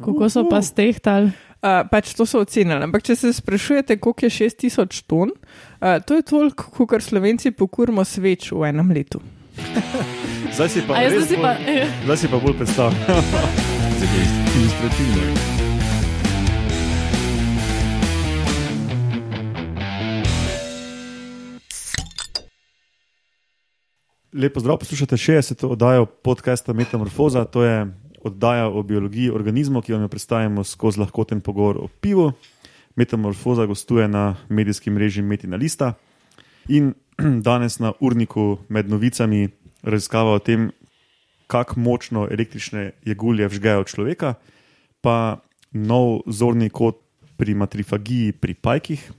Kako so pa stehtali? Uh, pač to so ocenili. Ampak, če se sprašujete, koliko je 6000 ton, uh, to je toliko, kot Slovenci pokurimo sveč v enem letu. Zdaj si pa, jaz res zdaj si pa. bolj- zdaj si pa bolj. Zelo ilustrativno. je. Lepo zdrav, poslušate 60. oddajo podcasta Metamorfoza. To je oddaja o biologiji organizmov, ki vam jo predstavljamo skozi lahkoten pogovor o pivu. Metamorfoza gostuje na medijskem mreži Metina Lista. In danes na urniku med novicami raziskava o tem, kako močno električne jegulje vžgejo človeka, pa nov zorni kot pri matrifagiji pri pajkih.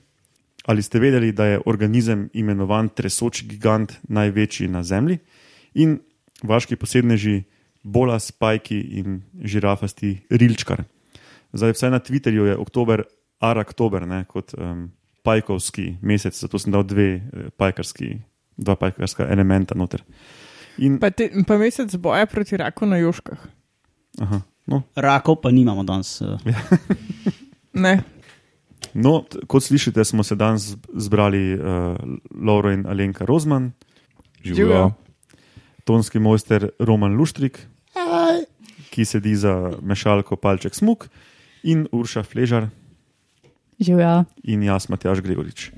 Ali ste vedeli, da je organizem imenovan tresoči gigant največji na Zemlji in vaški posebneži bola spajki in žirafasti rilčkar. Zdaj, vsaj na Twitterju je oktober, araktober, ne, kot um, pajkovski mesec, zato sem dal dve eh, pajkarski, dva pajkarska elementa noter. In, Pa, te, pa mesec boja proti raku na Joškah. aha, no, Rakov pa nimamo danes. eh. Ne. No, kot slišite, smo se danes zbrali uh, Lauro in Alenka Rozman, Živjo. tonski mojster Roman Luštrik, ki sedi za mešalko Palček Smuk, in Urša Fležar Živja. in jaz, Matjaš Gregorič.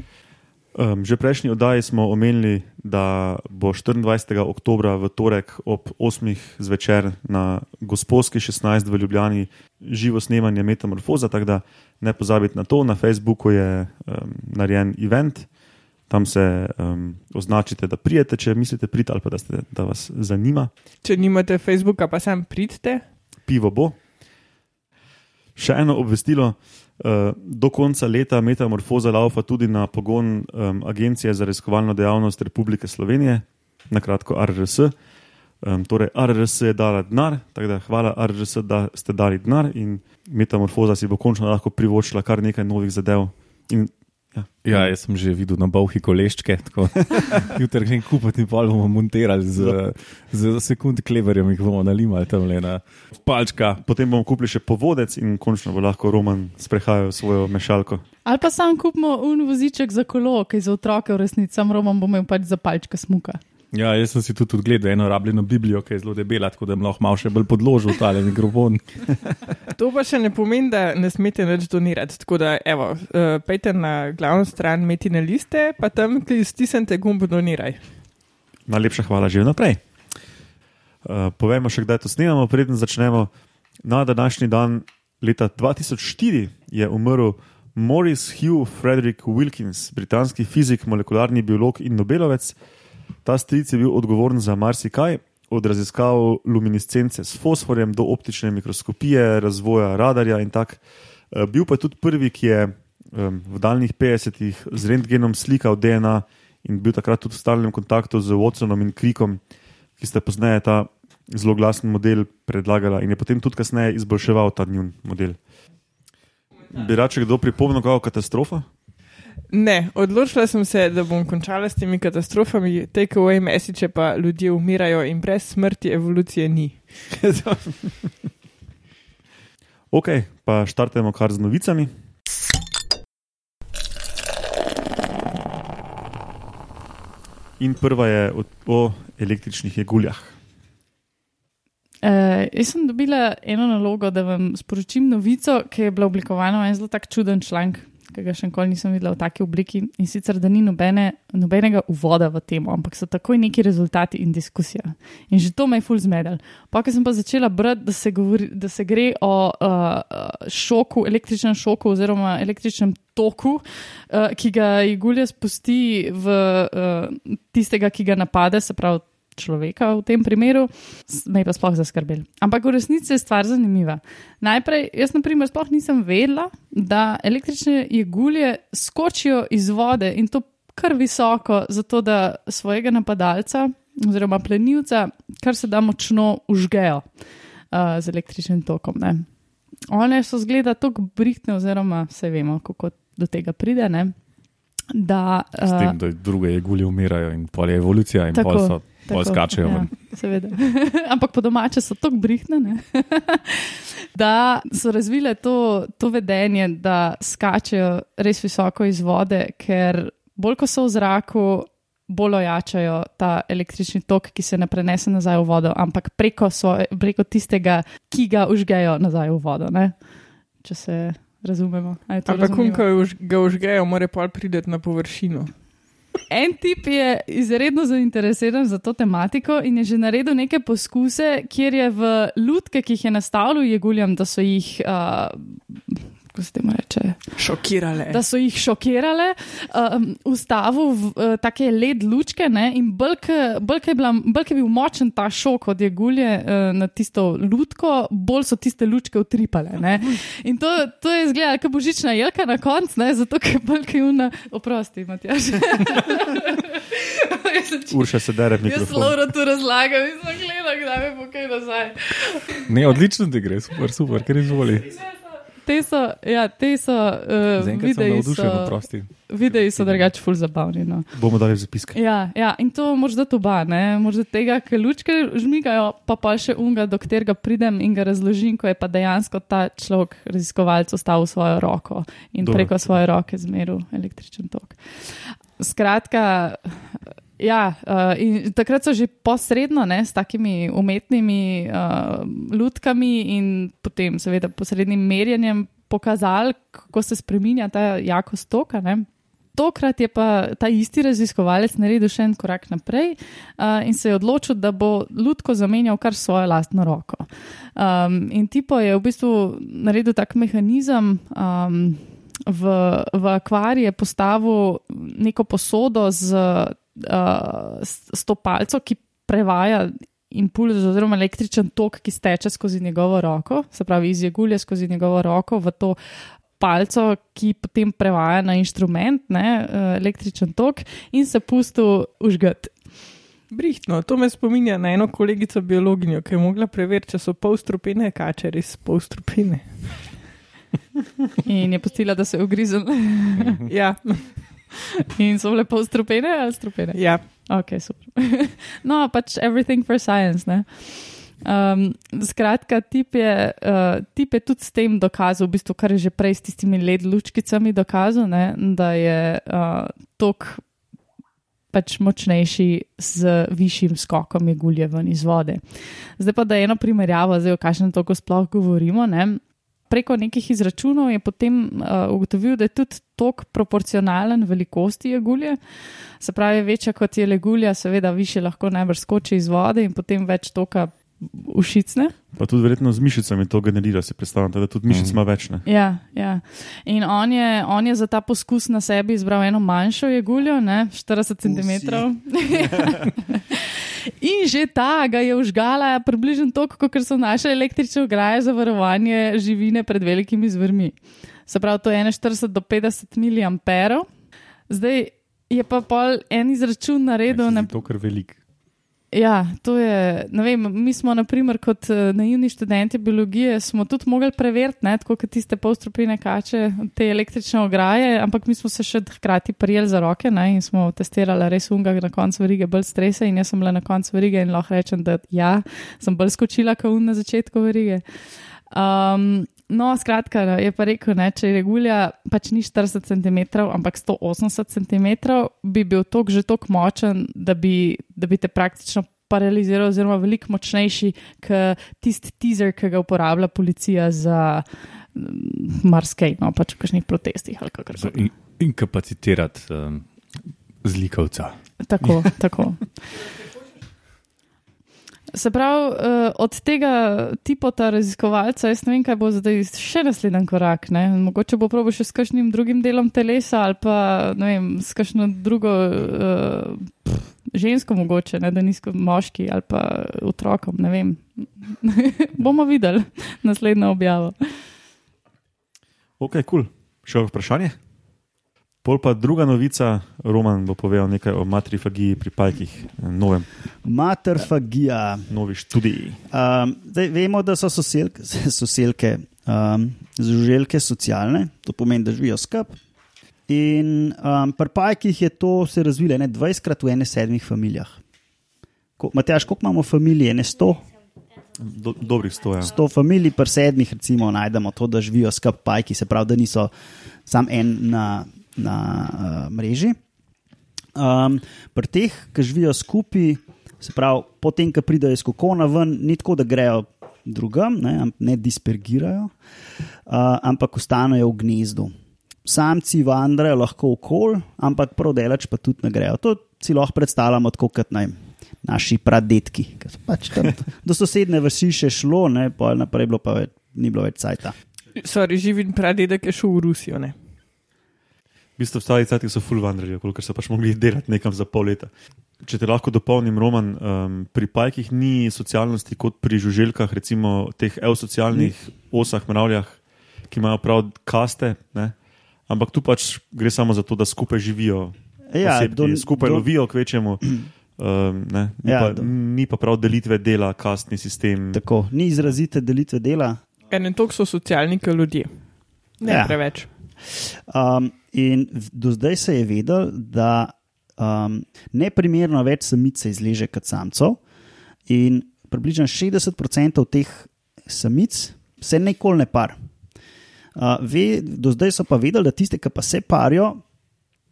Um, že prejšnji oddaji smo omenili, da bo 24. oktober v torek ob 8. zvečer na Gospodski 16 v Ljubljani živo snemanje Metamorfoza, tako da ne pozabite na to. Na Facebooku je um, narejen event, tam se um, označite, da prijete, če mislite priti ali pa da, ste, da vas zanima. Če nimate Facebooka, pa sam pridite. pivo bo. Še eno obvestilo. Uh, do konca leta Metamorfoza laufa tudi na pogon um, Agencije za raziskovalno dejavnost Republike Slovenije, na kratko RRS. Um, torej, RRS je dala denar, tako da hvala RRS, da ste dali denar in Metamorfoza si bo končno lahko privoščila kar nekaj novih zadev. In, ja, Ja, jaz sem že videl na bolhi koleščke, tako jutri grem kupiti in pol bomo montirali z, z sekund kleverjem, jih bomo nalimali tam le na palčka. potem bomo kupili še povodec in končno bo lahko Roman sprehajal svojo mešalko. Ali pa sam kupimo un voziček za kolo, ki je za otroke v resnici, sam romom bomo imeli pač za palčka smuka. Ja, jaz sem si tudi gledal eno rabljeno Biblijo, ki je zelo debela, tako da lahko malo še bolj podložil tale mikrofon. To pa še ne pomeni, da ne smete več donirati. Tako da, evo, uh, pejte na glavno stran Metine liste, pa tam stisnite gumb doniraj. Najlepša hvala že vnaprej. Uh, povejmo še, kdaj to snemamo, preden začnemo. Na današnji dan, leta 2004, je umrl Morris Hugh Frederick Wilkins, britanski fizik, molekularni biolog in Nobelovec. Ta stric je bil odgovoren za marsikaj, od raziskav luminescence s fosforjem do optične mikroskopije, razvoja radarja in tako. Uh, bil pa je tudi prvi, ki je v daljnih 50-ih z rentgenom slikal DNA in bil takrat tudi v stalnem kontaktu z Watsonom in Krikom, ki sta pozneje ta zelo glasen model predlagala in je potem tudi kasneje izboljševal ta njun model. Bi rad, če kdo pripomnil, kako katastrofa? Ne, odločila sem se, da bom končala s temi katastrofami, take away message pa ljudje umirajo in brez smrti evolucije ni. Ok, pa štartemo kar z novicami. In prva je o, o električnih jeguljah. Uh, jaz sem dobila eno nalogo, da vam sporočim novico, ki je bila oblikovana v en zelo tak čuden članek, ki ga še nikoli nisem videla v taki obliki. In sicer, da ni nobene, nobenega uvoda v temo, ampak so takoj neki rezultati in diskusija. In že to me je ful zmedel. Pa, ko sem pa začela brati, da se, govori, da se gre o uh, šoku, električnem šoku oziroma električnem toku, uh, ki ga igulja spusti v uh, tistega, ki ga napade, se pravi človeka v tem primeru, s- me je pa sploh zaskrbel. Ampak v resnici je stvar zanimiva. Najprej, jaz na primer sploh nisem vedela, da električne jegulje skočijo iz vode in to kar visoko, zato da svojega napadalca oziroma plenilca kar se da močno užgejo uh, z električnim tokom. Ne. One so zgleda tako brihtne, oziroma vse vemo, kako do tega pride. Ne. Da, S uh, tem, da druge jegulje umirajo in pol je evolucija in Tako. pol so Pol skačejo ja, seveda. Ampak po domače so tako brihtne, ne? da so razvile to, to vedenje, da skačejo res visoko iz vode, ker bolj ko so v zraku, bolj ojačajo ta električni tok, ki se ne prenese nazaj v vodo, ampak preko, svoje, preko tistega, ki ga užgejo nazaj v vodo. Ne? Če se razumemo. Ampak, ko ga užgejo, mora pa priti na površino. En tip je izredno zainteresiran za to tematiko in je že naredil neke poskuse, kjer je v lutke, ki jih je nastavil, je guljam, da so jih. Uh, Kako se temu reče? Šokirale. Da so jih šokirale, um, ustavil v uh, take led lučke ne, in bolj je bil močen ta šok od jegulje uh, na tisto lutko, bolj so tiste lučke utripale. Ne. In to, to je izgledalo, kot božična jelka na koncu, zato ker bolj je una, oprosti, Matjaž. Urša se dere v Jaz mikrofon. Laura tu razlagam in sem gledala, kdaj me bo kaj nazaj. Ne, odlično ti gre, super, super, ker izvoli. Te so, ja, te so, uh, Zaenkrat sem videi so, videi so drugače ful zabavni. No. Bomo dali zapiske. Ja, ja, in to možda oba, ne, možda tega, ker lučke žmigajo, pa pa še unga, do katerega pridem in ga razložim, ko je pa dejansko ta človek, raziskovalec, ostal v svojo roko in Dobro. preko svoje roke zmeril električen tok. Skratka. Ja, uh, in takrat so že posredno ne, s takimi umetnimi uh, lutkami in potem, seveda, posrednim merjenjem pokazali, kako se spremenja ta jakost toka. Ne. Tokrat je pa ta isti raziskovalec naredil še en korak naprej uh, in se je odločil, da bo lutko zamenjal kar svojo lastno roko. Um, in tipo je v bistvu naredil tak mehanizem. Um, V, v akvarij je postavil neko posodo z, uh, s, to palco, ki prevaja impuls, oziroma električen tok, ki steče skozi njegovo roko, se pravi iz jegulje skozi njegovo roko v to palco, ki potem prevaja na inštrument, ne, uh, električen tok in se pustil užgati. Brihtno, to me spominja na eno kolegico biologinjo, ki je mogla preveriti, če so polstrupene kače res polstrupene. In je pustila, da se je ugrizel. Ja, In so bile pol strupene ali strupene? ja. Ok, super. No, pač everything for science. Ne? Um, skratka, tip je, uh, tip je tudi s tem dokazal, v bistvu, kar je že prej s tistimi led lučkicami dokazal, ne, da je uh, tok pač močnejši z višjim skokom jegulje ven iz vode. Zdaj pa da eno primerjavo, zdaj o kakšnem toku sploh govorimo. Ne. Preko nekih izračunov je potem uh, ugotovil, da je tudi tok proporcionalen velikosti jegulje. Se pravi, večja kot je legulja, seveda više lahko najbrž skoči iz vode in potem več toka ušicne. Pa tudi verjetno z mišicami to generira, si predstavljate, da tudi mišic Mhm. ima več. Ne? Ja, ja. In on je, on je za ta poskus na sebi izbral eno manjšo jeguljo, ne, 40 cm. In že ta ga je užgala približno toliko, kot so naše električne ograje za varovanje živine pred velikimi zvrmi. Se pravi, to je 41 do 50 mA. Zdaj je pa pol en izračun naredil. Na, To je kar velik. Ja, to je. Vem, mi smo, naprimer, kot eh, naivni študenti biologije, tudi mogli preveriti, tako kot tiste polstropine kače, te električne ograje, ampak mi smo se še hkrati prijeli za roke ne, in smo testirali res unga na koncu verige, bolj strese. In jaz sem bila na koncu verige in lahko rečem, da ja, sem bolj skočila kot un na začetku verige. Um, no, skratka, je pa rekel, ne, če je regulja pač ni 40 cm, ampak 180 cm, bi bil tok že tako močen, da bi, da bi te praktično paraliziral, oziroma veliko močnejši kot tisti teaser, ki ga uporablja policija za mm, marsikaj, no pač v kakšnih protestih ali Za koli. in, inkapacitirati um, zlikovca. Tako, tako. Se pravi, uh, od tega tipa raziskovalca, jaz ne vem, kaj bo zdaj še naslednji korak. Ne? Mogoče bo probo še s kakšnim drugim delom telesa ali pa vem, s kakšno drugo uh, pff, žensko, mogoče, ne? da nizko moški ali pa otrokom. Ne vem. Bomo videli naslednjo objavo. Ok, kul. Cool. Še vprašanje? Pol pa druga novica, Roman bo povedal nekaj o matrifagiji pri pajkih, eh, novem, Materfagija. novi študiji. Um, zdaj, vemo, da so soselke, soselke um, žuželke socialne, to pomeni, da živijo skupaj. In um, pri pajkih je to se razvilo ne 20krat v ene sedmih familijah. ko, Matjaš, koliko imamo familije? Ne sto? Do, dobrih stoja. sto familij, pri sedmih, recimo, najdemo to, da živijo skupaj pajki, se pravi, da niso sam en na, na uh, mreži. Um, pri teh, ki živijo skupaj, se pravi, potem, ko pridejo iz kokona ven, ni tako, da grejo drugam, ne, ne dispergirajo, uh, ampak ostanejo v gnezdu. Samci vandrajo lahko okol, ampak prav delač pa tudi ne grejo. To si lahko predstavljamo tako kot naj. Naši pradetki, ki so pač tam do sosedne vasi še šlo, ne, pa naprej bilo pa več, ni bilo več cajta. Sorry, živim pradedek je šel v Rusijo. Ne? V bistvu stari cajti so full vandrali, koliko so pač mogli delati nekam za pol leta. Če te lahko dopolnim, Roman, um, pri pajkih ni socialnosti kot pri žuželkah, recimo teh eusocialnih osah, mravljah, ki imajo prav kaste, ne? Ampak tu pač gre samo za to, da skupaj živijo, Ja, osebki, do- skupaj do- lovijo, kvečemu. Um, ne, ni, Ja, pa, do- ni pa prav delitve dela, kastni sistem. Tako, ni izrazite delitve dela. Ene toliko so socialni, kot ljudje. Ne Ja. preveč. Um, in do zdaj se je vedel, da um, neprimerno več samic se izleže kot samcev, in približno 60% teh samic se nikoli ne par. Uh, ve, do zdaj so pa vedeli, da tiste, ki pa se parijo,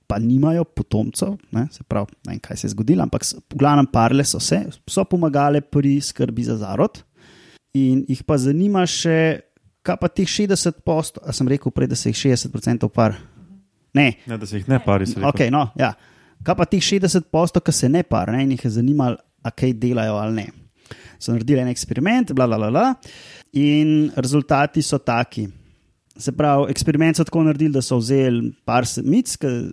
pa nimajo potomcev, ne, se pravi, ne vem, kaj se je zgodilo, ampak v glavnem parle so se, so pomagale pri skrbi za zarod. In jih pa zanima še, kaj pa teh 60 posto, a sem rekel prej, da se jih 60% par. Ne, Ne, da se jih ne pari. okay, no, ja. kaj pa teh 60 posto, ki se ne par, ne, in jih je zanimalo, a kaj delajo ali ne. So naredili en eksperiment, bla, bla, bla, bla, in rezultati so taki. Se pravi, eksperiment so tako naredili, da so vzeli par samic ke-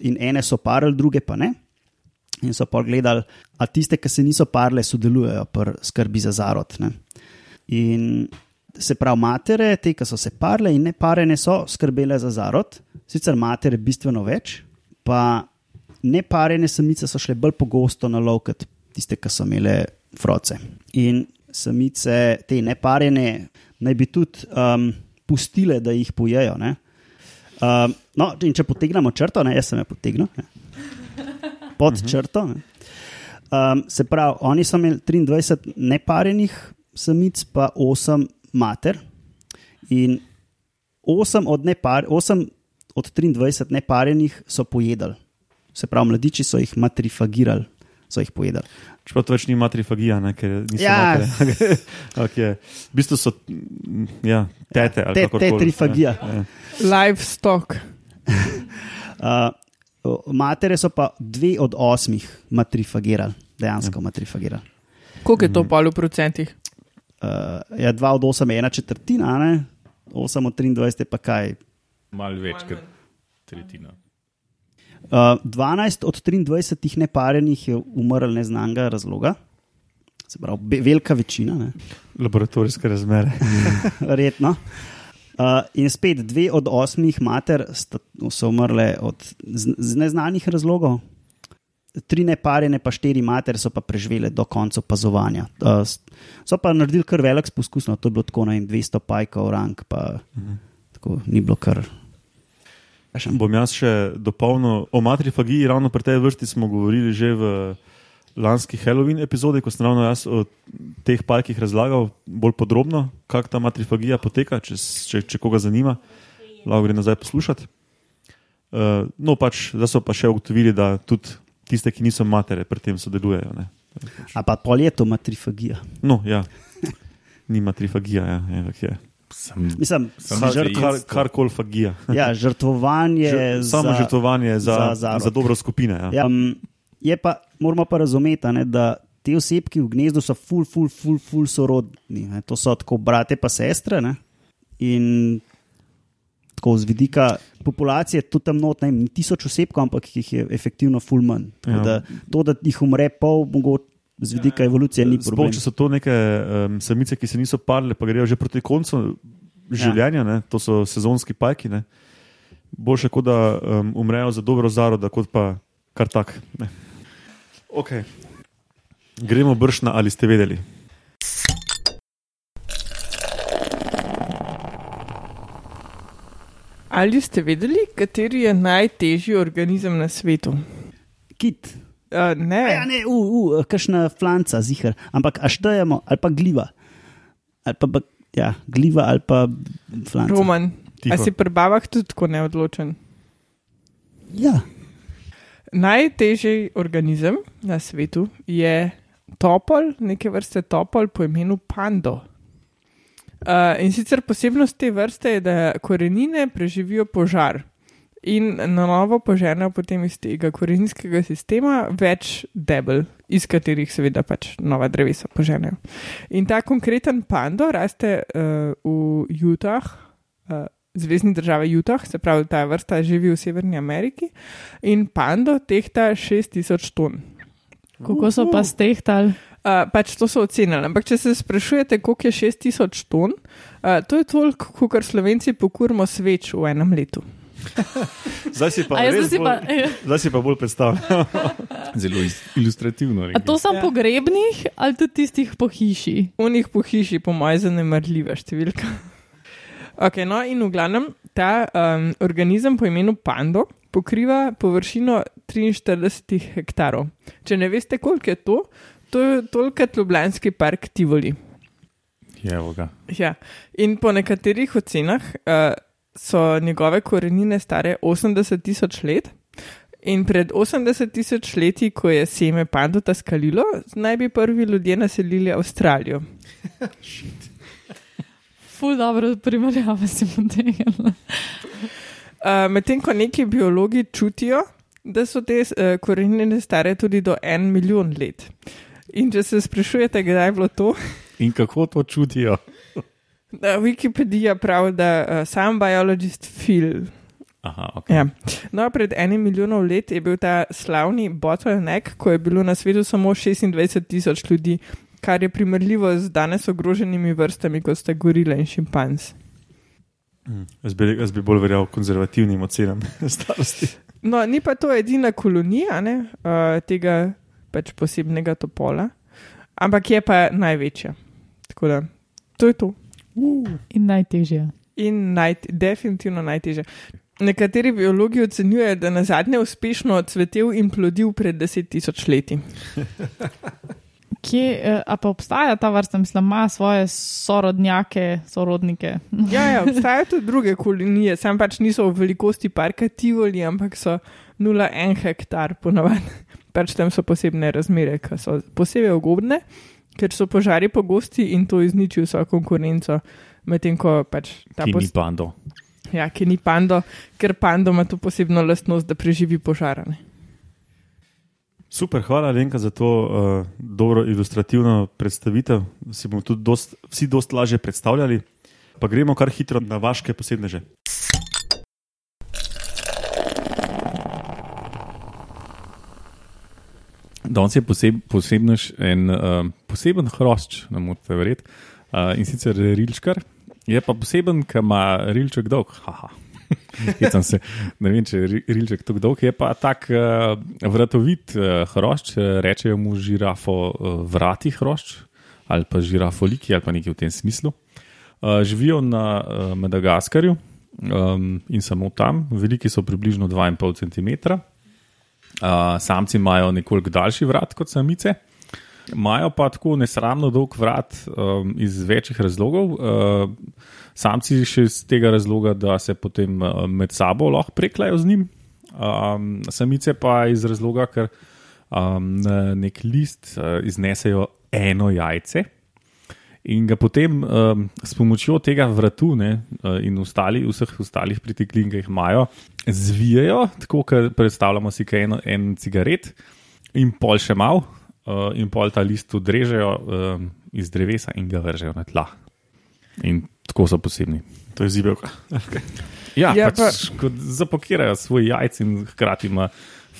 in ene so parili, druge pa ne. In so pa gledali, a tiste, ki se niso parile, sodelujejo pri skrbi za zarod. Ne. In se pravi, matere, te, ki so se parile in ne parene, so skrbele za zarod, sicer matere bistveno več, pa ne parene samice so šle bolj pogosto na lov kot tiste, ki so imele froce. In samice, te neparene, naj bi tudi um, pustile, da jih pojejo. ne. Um, no, in če potegnemo črto, ne, jaz sem jo potegnil, ne, pod uh -huh. črto. Ne. Um, se pravi, oni so imeli 23 neparenih samic, pa 8 mater. In 8 od, nepar, 8 od 23 neparenih so pojedali. Se pravi, mladiči so jih matrifagirali, so jih pojedali. Čeprav to več ni matrifagija, ne, ker niso Ja. matere. okay. V bistvu so mm, ja, tete ali Te- kakorkoli. tetrifagija. Ja, ja. Livestock. Uh, matere so pa dve od osmih matrifagirali, dejansko matrifagirali. Koliko je to pol v procentih? Uh, ja, dva od osem je ena četrtina, a ne? 8 od 23 je pa kaj. Malo več kot tretjina. Uh, 12 od 23 neparenih je umrl neznanega razloga, se pravi, be, velika večina, ne? Laboratorijske razmere. verjetno. Uh, in spet dve od osmih mater sta, so umrle od, z, z neznanih razlogov, tri neparjene, pa štiri matere so pa preživele do konca opazovanja. Uh, so pa naredili kar velik poskus, no, to je bilo tako na 200 pajkov, rang, pa Mhm. tako ni bilo kar. Bom jaz še dopolnil o matrifagiji. Ravno pri tej vrsti smo govorili že v lanski Halloween epizodi, ko sem ravno jaz o teh pajkih razlagal bolj podrobno, kako ta matrifagija poteka, če, če, če koga zanima, lahko gre nazaj poslušati. Uh, no, pač, zdaj so pa še ugotovili, da tudi tiste, ki niso matere, pri tem sodelujejo. Ne. A pa pol je to matrifagija. No, ja, ni matrifagija, ja, je. Sem, Mislim, Kar, že kar, jedstvo. karkoli fagija. ja, žrtvovanje. Žr- Samo za, žrtvovanje za, za za, dobro skupine. Ja. Ja, um, je pa, moramo pa razumeti, ne, da te osebki v gnezdu so ful, ful, ful, ful sorodni. Ne. To so tako brate pa sestre. Ne. In tako z vidika populacije, tudi tam not, ne vem, tisoč osebkov, ampak jih je efektivno ful manj. Tako Ja. Da, to, da jih umre pol, mogoče z vidika evolucije ni Sploh, problem. če so to neke um, samice, ki se niso parile, pa grejo že proti koncu življenja, ne, to so sezonski pajki. Ne. Boljše, kot da um, umrejo za dobro zarodo, kot pa kar tak. Ne. Okay. Gremo brž na ali ste vedeli. Ali ste vedeli, kateri je najtežji organizem na svetu? Kit, Uh, ne, Ja, ne, u, u, kakšna flanca, zihar. Ampak a štejemo, ali pa gliva. Ali pa, ja, gliva ali pa flanca. Roman. Tiho. A si pri babah tudi tako neodločen? Ja, Najtežji organizem na svetu je topol, neke vrste topol po imenu pando. Uh, in sicer posebnost te vrste je, da korenine preživijo požar in na novo poženejo potem iz tega koreninskega sistema več debel, iz katerih seveda pač nova drevesa poženejo. In ta konkreten pando raste uh, v Jutah, uh, zvezdni državi Jutah, se pravi, ta vrsta živi v Severni Ameriki in pando tehta 6000 ton. Kako so pa stehtali? Uh, pač to so ocenili. Ampak, če se sprašujete, koliko je 6000 ton, uh, to je toliko, kot Slovenci pokurimo sveč v enem letu. Zdaj si pa, A jaz res si pa, bolj, zdaj si pa bolj predstavljam. Zelo ilustrativno. a to sem Ja. pogrebnih ali tudi tistih po hiši? V njih po hiši, po mojem, zanemrljiva številka. Okay, no, in v glavnem ta um, organizem po imenu Pando pokriva površino 43 hektarov. Če ne veste, koliko je to, to je toliko kot Ljubljanski park Tivoli. Jevo ga. Ja. In po nekaterih ocenah uh, so njegove korenine stare 80 tisoč let. In pred 80 tisoč leti, ko je seme pandota skalilo, naj bi prvi ljudje naselili Avstralijo. Ful dobro primerjava si potegnila. Uh, Medtem ko neki biologi čutijo, da so te uh, korenine stare tudi do en milijon let. In če se sprašujete, kdaj je bilo to, In kako to čutijo? Da Wikipedija pravi, da uh, sam biologist Phil. Aha, ok. Ja. No, pred enim milijonom let je bil ta slavni bottleneck, ko je bilo na svetu samo 26 tisoč ljudi, kar je primerljivo z danes ogroženimi vrstami, kot sta gorile in šimpanz. Jaz bi, jaz bi bolj verjel konzervativnim ocenam starosti. No, ni pa to edina kolonija ne, uh, tega pač posebnega topola, ampak je pa največja. Tako da to je to. In najtežje. In naj, definitivno najtežje. Nekateri biologi ocenjujejo, da na zadnje uspešno cvetel in plodil pred 10 tisoč leti. Kje, eh, a pa obstaja ta vrsta, mislim, ima svoje sorodnjake, sorodnike. Ja, ja, obstajajo tudi druge kolonije, sam pač niso v velikosti parka Tivoli, ampak so 0,1 hektar ponavadi. Pač tam so posebne razmere, ki so posebej ugodne, ker so požari pogosti in to izniči vso konkurenco. Medtem ko pač ta Ki ni pando. ja, ki ni pando, ker pando ima to posebno lastnost, da preživi požarane. Super, hvala Lenka za to uh, dobro ilustrativno predstavitev. Si bomo tudi dost, vsi dosti lažje predstavljali. Pa gremo kar hitro na vaše posebneže. Danes je poseb, posebnež en uh, poseben hrošč, ne morete verjeti, uh, in sicer rilčkar. Je pa poseben, ker ima rilček dolg. Haha. Se, ne vem, če je ri- rilček tako dolg, je pa tak uh, vratovit uh, hrošč, rečejo mu žirafo uh, vrati hrošč ali pa žirafoliki ali pa nekaj v tem smislu. Uh, živijo na uh, Madagaskarju um, in samo tam, veliki so približno 2,5 cm. Uh, samci imajo nekoliko daljši vrat kot samice, imajo pa tako nesramno dolg vrat um, iz večjih razlogov. Uh, samci še iz tega razloga, da se potem uh, med sabo lahko preklajo z njim, um, samice pa iz razloga, ker um, nek list uh, iznesejo eno jajce. In ga potem um, s pomočjo tega vratu ne, uh, in ostali, vseh ostalih pritiklin, ki jih imajo, zvijajo, tako kot predstavljamo si kaj eno, en cigaret, in pol še mal, uh, in pol ta list odrežejo um, iz drevesa in ga vržejo na tla. In tako so posebni. To je zibelka. Ja, Ja, ja pač, kot zapakirajo svoj jajc in hkrati ima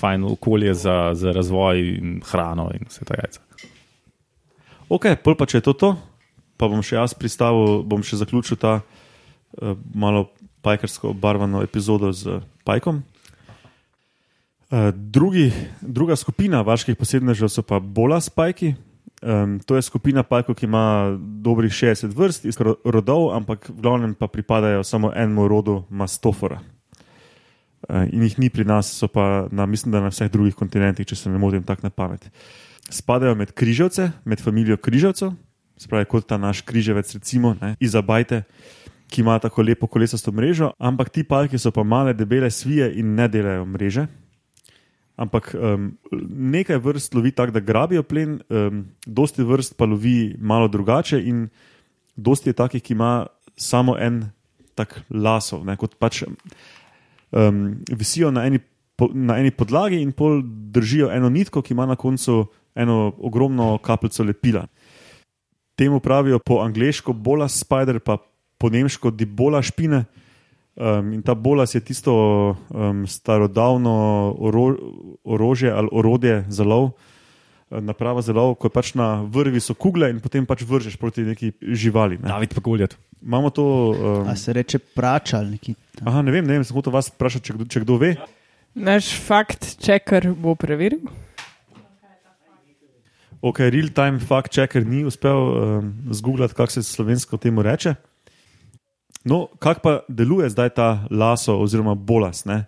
fajn okolje za, za razvoj in hrano in vse ta jajca. Ok, pol pa če je to to, pa bom še jaz pristavil, bom še zaključil ta uh, malo pajkarsko obarvano epizodo z pajkom. Uh, drugi, druga skupina vaških posebnežev so pa bola spajki. Um, to je skupina pajkov, ki ima dobrih 60 vrst iz ro- rodov, ampak v glavnem pa pripadajo samo enemu rodu mastofora. uh, in jih ni pri nas, so pa na, mislim, da na vseh drugih kontinentih, če se ne motim, tako na pamet. Spadajo med križavce, med familijo križavcev, spravi kot ta naš križavec, recimo ne, iz Abajte, ki ima tako lepo kolesasto mrežo, ampak ti palki so pa male, debele svije in ne delajo mreže. Ampak um, nekaj vrst lovi tako, da grabijo plen, um, dosti vrst pa lovi malo drugače, in dosti je takih, ki ima samo en tak lasov, ne, kot pač um, visijo na eni, po, na eni podlagi in pol držijo eno nitko, ki ima na koncu eno ogromno kapljico lepila. Temu pravijo po angliško bola spider, pa po nemško dibola špine. Um, in ta bolas je tisto um, starodavno oro, orožje ali orodje za lov, naprava za lov, ko je pač na vrvi so kugle in potem pač vržeš proti neki živali. Ne. David pa goljat. Imamo to. Um, A se reče pračal neki. aha, ne vem, ne vem, sem hotel vas vprašati, če, kdo- če kdo ve. Naš fakt checker bo preveril. Ok, real-time fact checker ni uspel um, zgooglati, kako se slovensko temu reče. No, kako pa deluje zdaj ta laso oziroma bolas? Ne?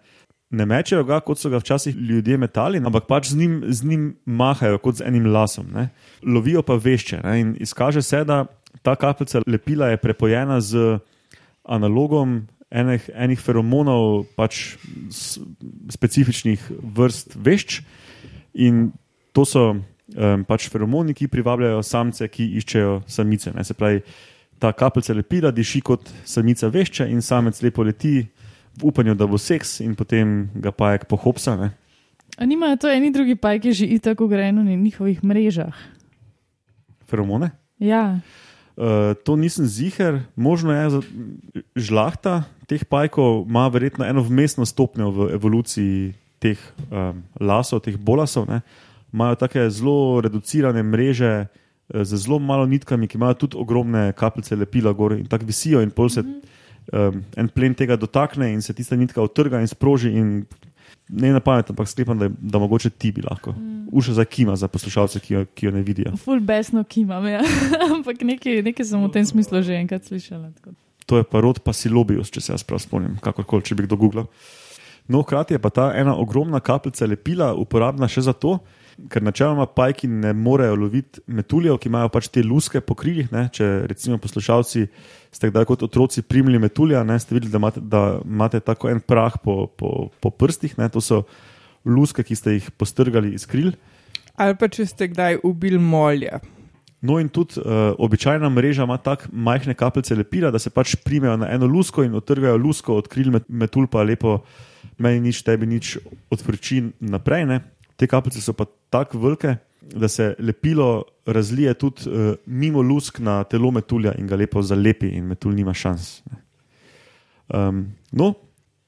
ne mečejo ga, kot so ga včasih ljudje metali, ampak pač z njim, z njim mahajo kot z enim lasom. Ne? Lovijo pa vešče. Ne? In izkaže se, da ta kapljica lepila je prepojena z analogom enih, enih feromonov, pač specifičnih vrst vešč. In to so um, pač feromoni, ki privabljajo samce, ki iščejo samice. Ne? Se pravi, ta kapljica lepila diši kot samica vešča in samec lepo leti v upanju, da bo seks, in potem ga pajek pohopsa. Ne? A nimajo to eni drugi pajki že itak ugrajeno na njihovih mrežah? Feromone. Ja, Uh, to nisem ziger, možno je, za- žlahta teh pajkov ima verjetno eno vmesno stopnjo v evoluciji teh um, lasov, teh bolasov. Ne. Imajo tako zelo reducirane mreže eh, z zelo malo nitkami, ki imajo tudi ogromne kapljice lepila gor in tako visijo, in pol se um, en plen tega dotakne in se tista nitka odtrga in sproži. In ne na pamet, ampak sklepam, da, da mogoče ti bi lahko. Mm. Uša za kima za poslušalce, ki jo, ki jo ne vidijo. full besno kimam, ja. ampak nekaj, nekaj sem v tem smislu že enkrat slišala. tako. To je pa rod pasilobius, če se jaz prav spomnim, kakorkoli, če bi kdo googlal. No, hkrati je pa ta ena ogromna kapljica lepila uporabna še za to, ker načeloma pajki ne morejo loviti metuljev, ki imajo pač te luske po krilih. Ne? Če recimo poslušalci ste kdaj kot otroci primili metulja, ne? ste videli, da imate, da imate tako en prah po, po, po prstih, ne? to so luske, ki ste jih postrgali iz kril. Ali pa če ste kdaj ubili molja. No, in tudi uh, običajna mreža ima tako majhne kapljice lepila, da se pač primejo na eno lusko in odtrgajo lusko od kril, met- metul pa lepo, meni nič, tebi nič odfrči naprej. Ne. Te kapljice so pa tako velike, da se lepilo razlije tudi uh, mimo lusk na telo metulja in ga lepo zalepi, in metul nima šans. Ne. Um, no,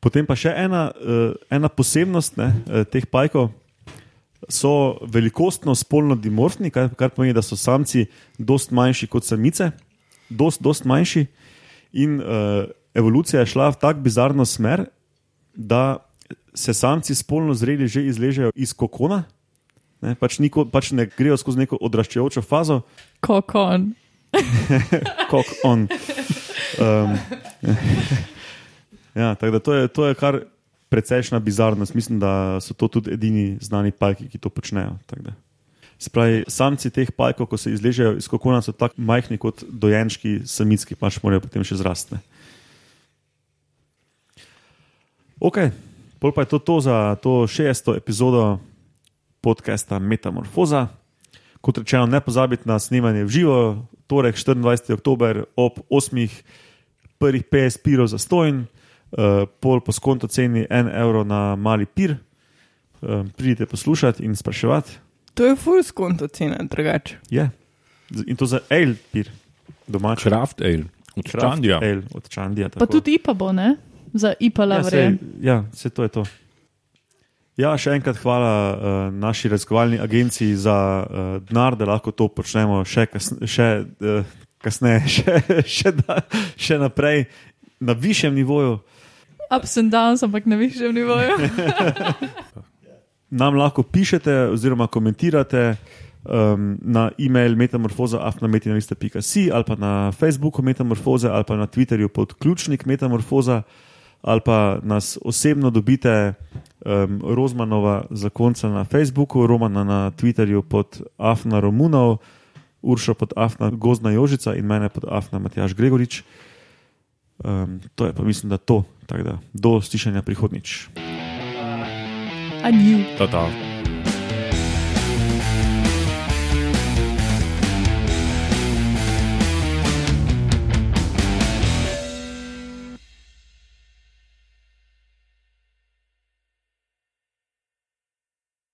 potem pa še ena, uh, ena posebnost ne, eh, teh pajkov so velikostno spolno dimorfni, kar, kar pomeni, da so samci dost manjši kot samice, dost, dost manjši. In uh, evolucija je šla v tako bizarno smer, da se samci spolno zreli že izležejo iz kokona, ne, pač, niko, pač ne grejo skozi neko odraščajočo fazo, Kokon. kot on. Um, ja, tako da to je, to je kar precejšna bizarnost. Mislim, da so to tudi edini znani pajki, ki to počnejo. Se pravi, samci teh pajkov, ko se izležejo iz kokona, so tako majhni kot dojenčki, samic, ki pač morajo potem še zrasti. Ok, pol pa je to, to za to šesto epizodo podcasta Metamorfoza. Kot rečeno, ne pozabite na snemanje v živo, torek 24. oktober ob 8. prvih 50 pirov za stojn, uh, pol po skonto ceni 1 evro na mali pir. Uh, pridite poslušati in spraševati. To je full skonto cena, drugače. Je. Z- In to za ale pir, domač. Kraft ale, od Čandija. Ale od Čandija. Pa tudi IPA bo, ne? Za IPA Ja, sej, ja, se to je to. Ja, še enkrat hvala uh, naši raziskovalni agenciji za uh, denar, da lahko to počnemo še, kas, še uh, kasneje, še, še, da, še naprej na višjem nivoju. Ups and downs, ampak na višjem nivoju. Nam lahko pišete oziroma komentirate um, na e-mail metamorfoza.afnametina.si ali pa na Facebooku metamorfoza ali pa na Twitterju pod ključnik metamorfoza ali pa nas osebno dobite, um, Rozmanova zakonca na Facebooku, Romana na Twitterju pod Afna Romunov, Uršo pod Afna Gozna Jožica in mene pod Afna Matjaš Gregorič. Um, to je pa mislim, da to. Tako da do slišanja prihodnič. To, to.